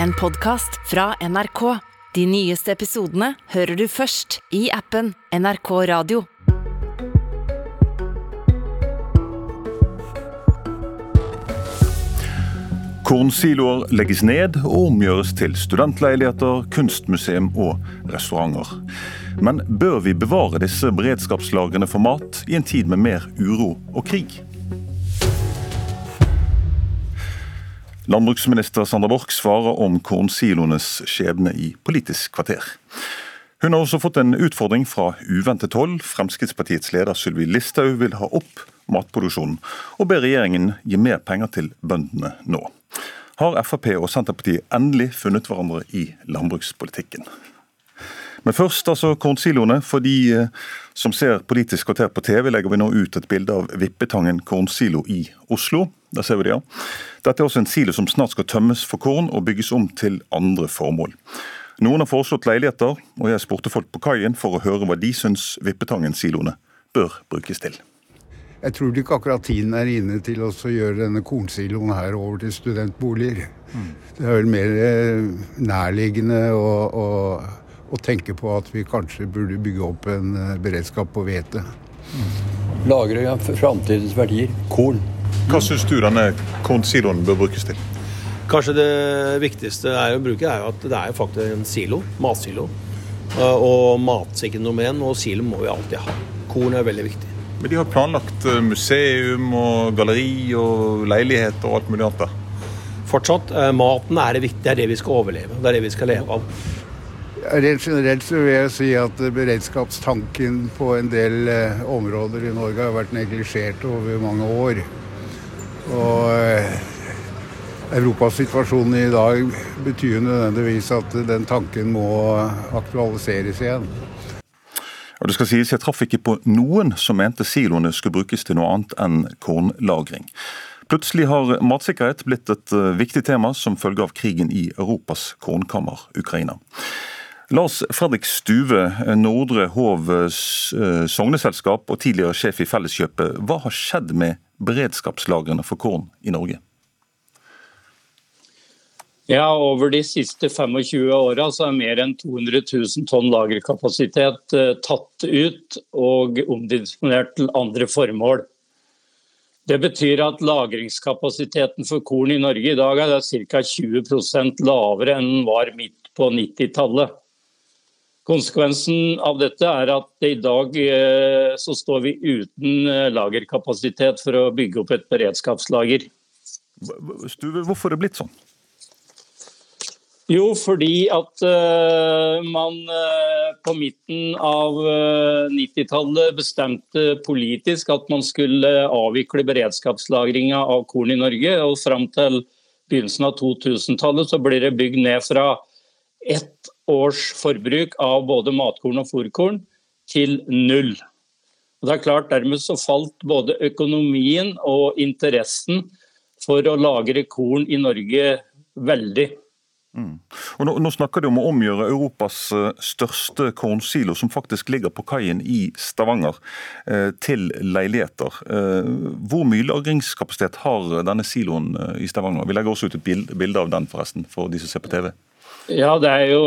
en podkast fra NRK. De nyeste episodene hører du først i appen NRK Radio. Kornsiloer legges ned og omgjøres til studentleiligheter, kunstmuseum og restauranter. Men bør vi bevare disse beredskapslagrene for mat i en tid med mer uro og krig? Landbruksminister Sandra Borch svarer om kornsiloenes skjebne i Politisk kvarter. Hun har også fått en utfordring fra uventet hold. Fremskrittspartiets leder Sylvi Listhaug vil ha opp matproduksjonen, og ber regjeringen gi mer penger til bøndene nå. Har Frp og Senterpartiet endelig funnet hverandre i landbrukspolitikken? Men først altså kornsiloene. For de eh, som ser Politisk kvarter på TV, legger vi nå ut et bilde av Vippetangen kornsilo i Oslo. Der ser vi det, ja. Dette er også en silo som snart skal tømmes for korn og bygges om til andre formål. Noen har foreslått leiligheter, og jeg spurte folk på kaien for å høre hva de syns Vippetangen-siloene bør brukes til. Jeg tror ikke akkurat tiden er inne til å gjøre denne kornsiloen her over til studentboliger. Mm. Det er vel mer eh, nærliggende å, å, å, tenke på at vi kanskje burde bygge opp en eh, beredskap på hvete. Lagre av framtidens verdier. Korn. Hva syns du denne kornsiloen bør brukes til? Kanskje det viktigste er å bruke er at det er faktisk en silo, matsilo. Eh, og matsikkerhet nummer én, og silo må vi alltid ha. Korn er veldig viktig. Men de har planlagt eh, museum og galleri og leiligheter og alt mulig annet der. Fortsatt. Maten er det viktige. Det er det vi skal overleve. Det er det vi skal leve av. Rent generelt så vil jeg si at beredskapstanken på en del eh, områder i Norge har vært neglisjert over mange år. Og Europas situasjon i dag betyr nødvendigvis at den tanken må aktualiseres igjen. Og det skal sies, Jeg traff ikke på noen som mente siloene skulle brukes til noe annet enn kornlagring. Plutselig har matsikkerhet blitt et eh, viktig tema som følge av krigen i Europas kornkammer, Ukraina. Lars Fredrik Stuve, Nordre Hov eh, sogneselskap og tidligere sjef i Felleskjøpet. Hva har skjedd med beredskapslagrene for korn i Norge? Ja, Over de siste 25 åra er mer enn 200 000 tonn lagerkapasitet eh, tatt ut og omdisponert til andre formål. Det betyr at lagringskapasiteten for korn i Norge i dag er ca. 20% lavere enn den var midt på 90-tallet. Konsekvensen av dette er at i dag eh, så står vi uten eh, lagerkapasitet for å bygge opp et beredskapslager. Hvorfor er det blitt sånn? Jo, fordi at uh, man på midten av uh, eh, 90-tallet bestemte politisk at man skulle avvikle beredskapslagringa av korn i Norge. Og fram til begynnelsen av 2000-tallet så ble det bygd ned fra ett års forbruk av både matkorn og fôrkorn til null. Og det er klart Dermed så falt både økonomien og interessen for å lagre korn i Norge veldig. Mm. Nå, nå, snakker de om å omgjøre Europas eh, største kornsilo, som faktisk ligger på kaien i Stavanger, eh, til leiligheter. Eh, hvor mye lagringskapasitet har denne siloen i Stavanger? Vi legger også ut et bilde av den forresten, for de som ser på TV. Ja, Det er jo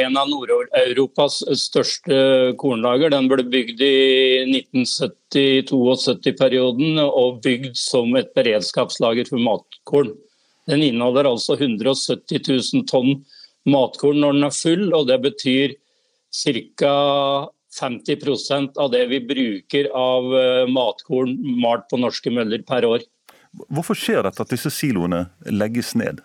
en av Nord-Europas største kornlager. Den ble bygd i 1970-72-perioden og bygd som et beredskapslager for matkorn. Den inneholder altså 170 000 tonn matkorn når den er full, og det betyr ca. 50% av det vi bruker av eh, matkorn malt på norske møller per år. Hvorfor skjer dette at disse siloene legges ned?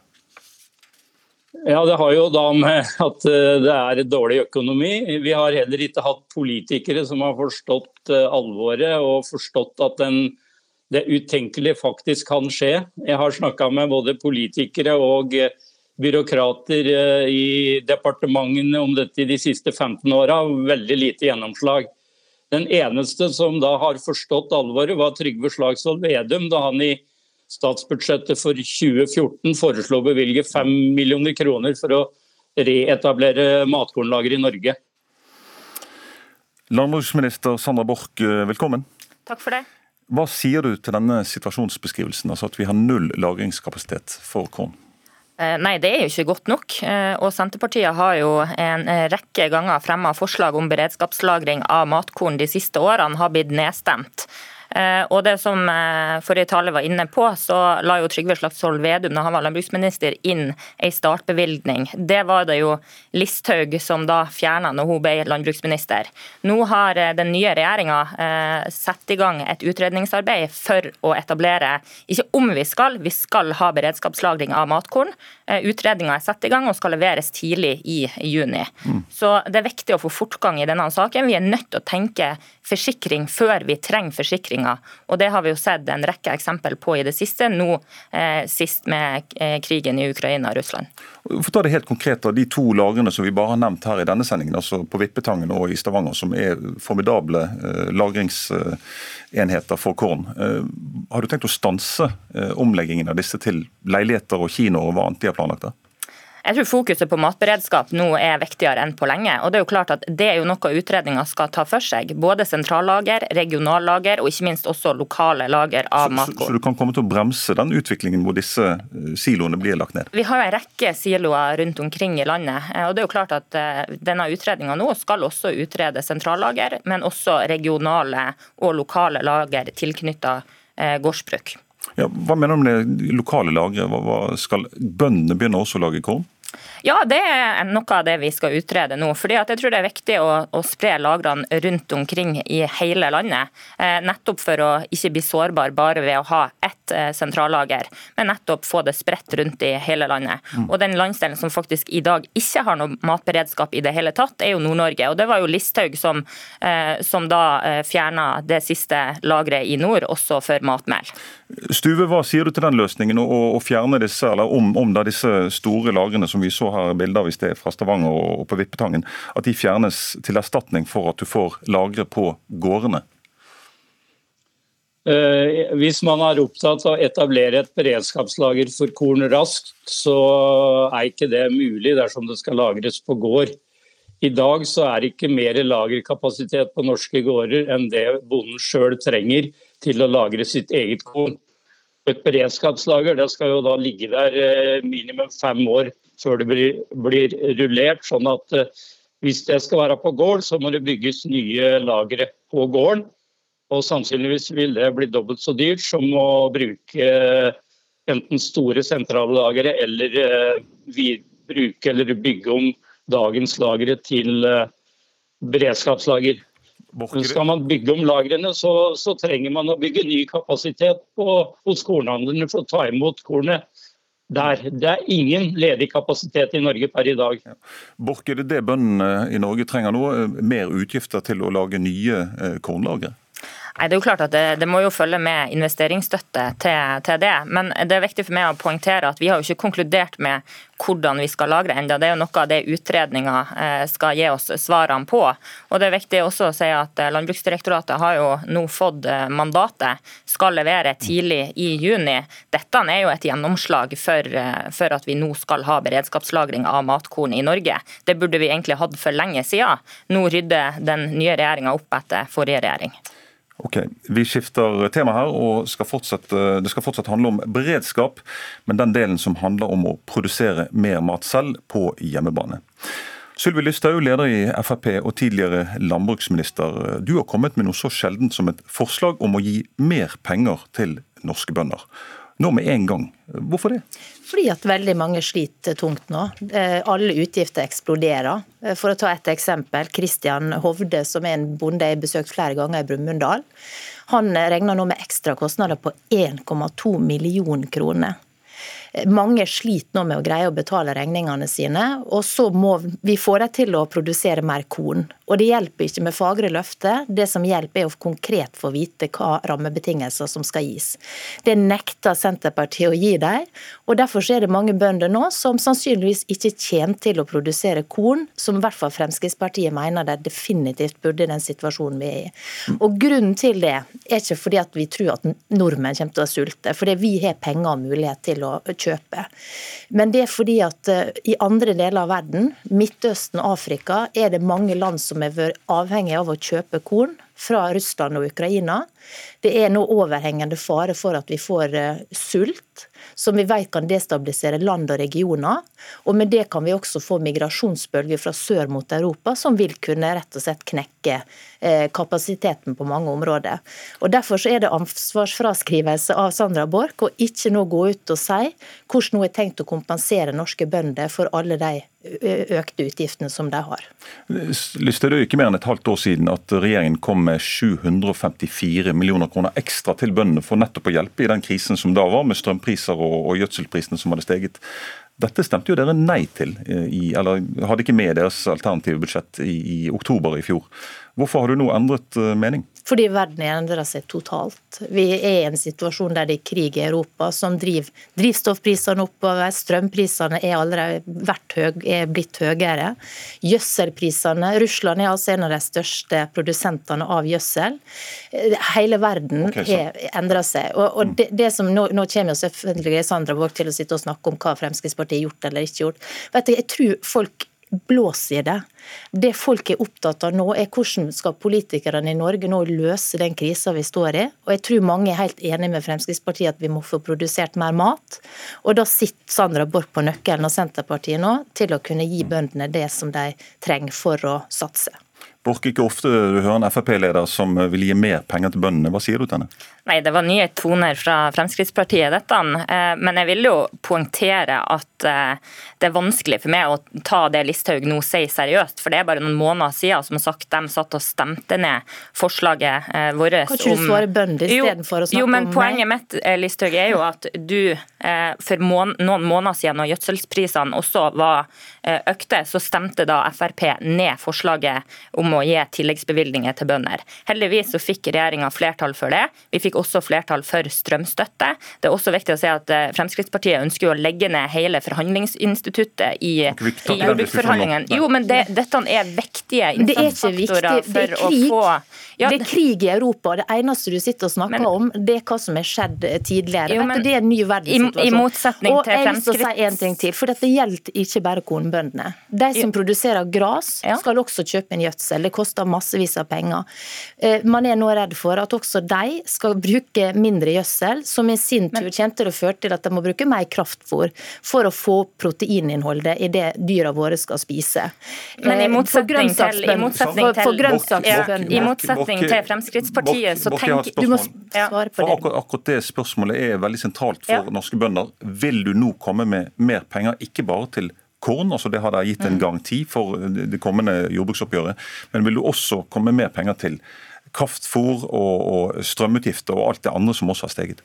Ja, Det har jo da med at eh, det er dårlig økonomi. Vi har heller ikke hatt politikere som har forstått eh, alvoret og forstått at den det utenkelige faktisk kan skje. Jeg har snakka med både politikere og eh, byråkrater i departementene om dette de siste 15 åra. Veldig lite gjennomslag. Den eneste som da har forstått alvoret, var Trygve Slagsvold Vedum da han i statsbudsjettet for 2014 foreslo å bevilge 5 millioner kroner for å reetablere matkornlager i Norge. Landbruksminister Sandra Borch, eh, velkommen. Takk for det. Hva sier du til denne situasjonsbeskrivelsen, altså at vi har null lagringskapasitet for korn? Eh, nei, det er jo ikke godt nok. Eh, og Senterpartiet har jo en rekke ganger fremma forslag om beredskapslagring av matkorn de siste årene, har blitt nedstemt. Eh, og det som eh, forrige taler var inne på, så la jo Trygve Slagsvold Vedum da han var landbruksminister inn ei startbevilgning. Det var det jo Listhaug som da fjerna når hun ble landbruksminister. Nå har eh, den nye regjeringa satt i gang et utredningsarbeid for å etablere, ikke om vi skal, vi skal ha beredskapslagring av matkorn. Utredninga er satt i gang og skal leveres tidlig i juni. Mm. Så det er viktig å få fortgang i denne saken. Vi er nødt til å tenke forsikring før vi trenger forsikringer. Og Det har vi jo sett en rekke eksempel på i det siste, nå eh, sist med eh, krigen i Ukraina og Russland. For ta det helt konkret, De to lagrene som vi bare har nevnt her i denne sendingen, altså på Vippetangen og i Stavanger, som er formidable eh, lagringsenheter for korn. Eh, har du tenkt å stanse eh, omleggingen av disse til leiligheter og kinoer og hva annet de har planlagt? der? Jeg tror fokuset på matberedskap nå er viktigere enn på lenge. og Det er jo klart at det er jo noe utredninga skal ta for seg. Både sentrallager, regionallager og ikke minst også lokale lager av matkorn. Så, så, du kan komme til å bremse den utviklingen hvor disse eh, siloene blir lagt ned? Vi har jo en rekke siloer rundt omkring i landet. Eh, og det er jo klart at eh, Denne utredninga nå skal også utrede sentrallager, men også regionale og lokale lager tilknytta gårdsbruk. Ja, hva mener du med det lokale lageret? Skal bøndene begynne også å lage korn? Ja, det er noe av det vi skal utrede nå. fordi jeg tror det er viktig å, å spre lagrene rundt omkring i hele landet. Eh, nettopp for å ikke bli sårbar bare ved å ha ett eh, sentrallager, men nettopp få det spredt rundt i hele landet. Mm. Og Den landsdelen som faktisk i dag ikke har noe matberedskap i det hele tatt, er jo Nord-Norge. Og Det var jo Listhaug som, eh, som da eh, fjerna det siste lageret i nord, også for matmel. Stuve, hva sier du til den løsningen, å, fjerne disse, eller om, om disse store lagrene som vi så her bilder hvis i sted fra Stavanger og på Vippetangen, at de fjernes til erstatning for at du får lagre på gårdene? Eh, hvis man er opptatt av å etablere et beredskapslager for korn raskt, så er ikke det mulig dersom det skal lagres på gård. I dag så er det ikke mer lagerkapasitet på norske gårder enn det bonden sjøl trenger til å lagre sitt eget korn. Et beredskapslager det skal jo da ligge der eh, minimum fem år før det blir, blir rullert. sånn at eh, hvis det skal være på gård, så må det bygges nye lagre på gården. Og sannsynligvis vil det bli dobbelt så dyrt som å bruke eh, enten store sentrale lagre eller bruke eller bygge om dagens lagre til beredskapslager. Skal man bygge om lagrene, så, så, trenger man å bygge ny kapasitet på, hos kornhandlerne for å ta imot kornet der. Det er ingen ledig kapasitet i Norge per i dag. Ja. Borch, er det det bøndene i Norge trenger nå? Mer utgifter til å lage nye eh, kornlagre? Nei, det er jo klart at det, det må jo følge med investeringsstøtte til, til, det. Men det er viktig for meg å poengtere at vi har jo ikke konkludert med hvordan vi skal lagre enda. Det er jo noe av det utredninga eh, skal gi oss svarene på. Og det er viktig også å si at eh, Landbruksdirektoratet har jo nå fått eh, mandatet, skal levere tidlig i juni. Dette er jo et gjennomslag for, for at vi nå skal ha beredskapslagring av matkorn i Norge. Det burde vi egentlig hatt for lenge siden. Nå rydder den nye regjeringa opp etter forrige regjering. Ok, Vi skifter tema her, og skal det skal fortsatt handle om beredskap. Men den delen som handler om å produsere mer mat selv på hjemmebane. Sylvi Lysthaug, leder i Frp og tidligere landbruksminister. Du har kommet med noe så sjeldent som et forslag om å gi mer penger til norske bønder. Nå med en gang. Hvorfor det? Fordi at veldig mange sliter tungt nå. Eh, alle utgifter eksploderer. Eh, for å ta et eksempel. Kristian Hovde, som er en bonde jeg har besøkt flere ganger i Brumunddal. Han regner nå med ekstra kostnader på 1,2 million kroner. Mange sliter nå med å greie å betale regningene sine, og så må vi få dem til å produsere mer korn. Og Det hjelper ikke med fagre løfter, det som hjelper er å konkret få vite hva rammebetingelser som skal gis. Det nekter Senterpartiet å gi dem, og derfor er det mange bønder nå som sannsynligvis ikke kommer til å produsere korn, som i hvert fall Fremskrittspartiet mener de definitivt burde i den situasjonen vi er i. Og Grunnen til det er ikke fordi at vi tror at nordmenn kommer til å sulte, fordi vi har penger og mulighet til å kjøpe. Men det er fordi at eh, i andre deler av verden, Midtøsten og Afrika, er det mange land som er vært avhengig av å kjøpe korn fra Russland og Ukraina. Det er nå overhengende fare for at vi får eh, sult. som vi vet kan destabilisere land og regioner. Og med det kan vi også få migrasjonsbølger fra sør mot Europa, som vil kunne rett og slett knekke eh, kapasiteten på mange områder. Og Derfor så er det ansvarsfraskrivelse av Sandra Borch å ikke nå gå ut og si hvordan hun har tenkt å kompensere norske bønder for alle de økte utgiftene som de har. Lystad, det er ikke mer enn et halvt år siden at regjeringen kom med 754 millioner kroner ekstra til bøndene for nettopp å hjelpe i den krisen som da var, med strømpriser og, og gjødselprisene som hadde steget. Dette stemte jo dere nei til, eh, i, eller hadde ikke med deres alternative budsjett i, i oktober i fjor. Hvorfor har du nå endret eh, mening? Fordi verden endrer seg totalt. Vi er i en situasjon der det er krig i Europa som driver drivstoffprisene oppover. Strømprisene er allerede er blitt høyere. Gjødselprisene Russland er altså en av de største produsentene av gjødsel. Hele verden okay, har endret seg. Og, og det, det, som Nå, nå kommer selvfølgelig Sandra Borch til å sitte og snakke om hva Fremskrittspartiet har gjort eller ikke gjort. Vet du, jeg tror folk blås i det. Det folk er opptatt av nå, er hvordan skal politikerne i Norge nå løse den krisa vi står i. Og jeg tror mange er helt enig med Fremskrittspartiet at vi må få produsert mer mat. Og da sitter Sandra Borch på nøkkelen og Senterpartiet nå til å kunne gi bøndene det som de trenger for å satse. Borch, ikke ofte du hører en Frp-leder som vil gi mer penger til bøndene. Hva sier du til henne? Nei, Det var nye toner fra Fremskrittspartiet, dette. Eh, men jeg vil jo poengtere at eh, det er vanskelig for meg å ta det Listhaug nå sier seriøst. For det er bare noen måneder siden som sagt, de satt og stemte ned forslaget eh, vårt om Kan ikke du svare bønder istedenfor å snakke om meg? Jo, men Poenget mitt Listhaug, er jo at du for noen måneder siden, når gjødselprisene også var økte, så stemte da Frp ned forslaget om å gi tilleggsbevilgninger til bønder. Heldigvis så fikk regjeringa flertall for det. Vi fikk fikk også flertall for strømstøtte. Det er også viktig å si at eh, Fremskrittspartiet ønsker å legge ned hele forhandlingsinstituttet i, i jordbruksforhandlingene. Jo, men det, dette er viktige innsatsfaktorer for å få ja, Det er krig i Europa. Det eneste du sitter og snakker men, om, det er hva som er skjedd eh, tidligere. Jo, men, det er en ny verdenssituasjon. I, i motsetning og til jeg vil si en ting til, for dette gjelder ikke bare kornbøndene. De som jo. produserer gras, skal også kjøpe en gjødsel. Det koster massevis av penger. Eh, man er nå redd for at også de skal bruke mindre gjødsel, som i sin tur kommer til å føre til at de må bruke mer kraftfôr for å få proteininnholdet i det dyra våre skal spise. Men i eh, motsetning til, i motsetning til, ja, i motsetning til Fremskrittspartiet, så tenker Du må svare på det. Akkurat, akkurat det spørsmålet er veldig sentralt for ja. norske bønder. Vil du nå komme med mer penger, ikke bare til korn, altså det har de gitt en mm. garanti for det kommende jordbruksoppgjøret, men vil du også komme med mer penger til kraftfôr og, og strømutgifter og alt det andre som også har steget.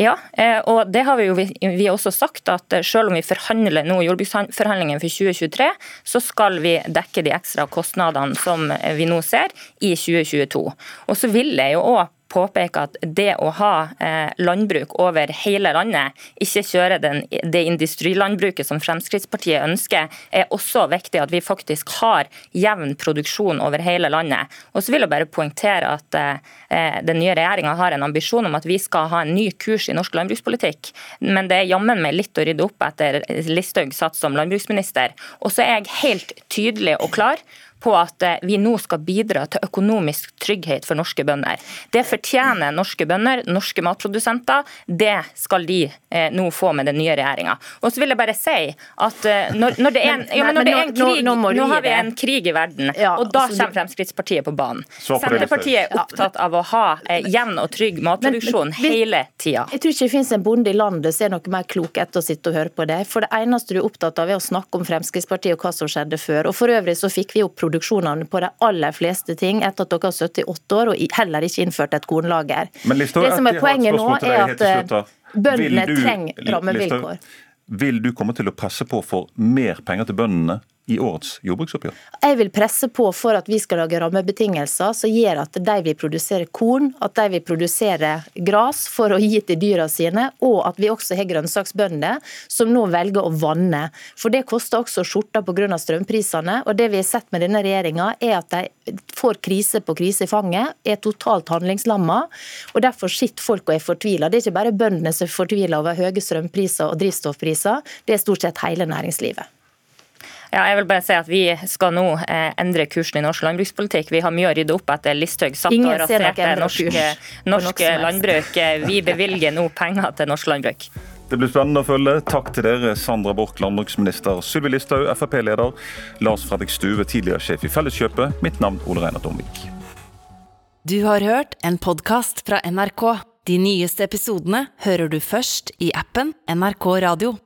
Ja, eh, og det har vi jo vi også sagt, at eh, selv om vi forhandler nå jordbruksforhandlingene for 2023, så skal vi dekke de ekstra kostnadene som vi nå ser i 2022. Og så vil jeg jo også påpeke at det å ha eh, landbruk over hele landet, ikke kjøre den, det industrilandbruket som Fremskrittspartiet ønsker, er også viktig at vi faktisk har jevn produksjon over hele landet. Og så vil jeg bare poengtere at eh, den nye regjeringa har en ambisjon om at vi skal ha en ny kurs i norsk landbrukspolitikk. Men det er jammen meg litt å rydde opp etter Listhaug satt som landbruksminister. Og så er jeg helt tydelig og klar på at eh, vi nå skal bidra til økonomisk trygghet for norske bønder. Det fortjener norske bønder, norske matprodusenter. Det skal de eh, nå få med den nye regjeringa. Og så vil jeg bare si at eh, når, når, det, er en, ja, når det er en krig Nå, nå, nå har vi en krig i verden, og da kommer Fremskrittspartiet på banen. Senterpartiet er opptatt av å ha jevn og trygg matproduksjon hele tida. Jeg tror ikke det finnes en bonde i landet som er noe mer klok etter å sitte og høre på det. For det eneste du er opptatt av er å snakke om Fremskrittspartiet og hva som skjedde før. Og for øvrig så fikk vi opp produksjonene på de aller fleste ting etter at dere har sittet i åtte år og heller ikke innført et kornlager. Listå, det som er poenget nå, er at eh, bøndene trenger rammevilkår. Vil du komme til å presse på for mer penger til bøndene i årets jordbruksoppgjør? Jeg vil presse på for at vi skal lage rammebetingelser som gjør at de vil produsere korn, at de vil produsere gras for å gi til dyra sine, og at vi også har grønnsaksbønder som nå velger å vanne. For det koster også skjorta pga. strømprisene. Og det vi har sett med denne regjeringa, er at de får krise på krise i fanget, er totalt handlingslamma. Og derfor sitter folk og er fortvila. Det er ikke bare bøndene som er fortvila over høye strømpriser og drivstoffpriser, det er stort sett hele næringslivet. Ja, jeg vil bare si at Vi skal nå eh, endre kursen i norsk landbrukspolitikk. Vi har mye å rydde opp etter Listhaug satt og raserte norsk, norsk landbruk. Vi bevilger nå penger til norsk landbruk. Det blir spennende å følge. Takk til dere, Sandra Borch, landbruksminister, Sylvi Listhaug, Frp-leder, Lars Fredrik Stuve, tidligere sjef i Felleskjøpet. Mitt navn Ole Reinar Domvik. Du har hørt en podkast fra NRK. De nyeste episodene hører du først i appen NRK Radio.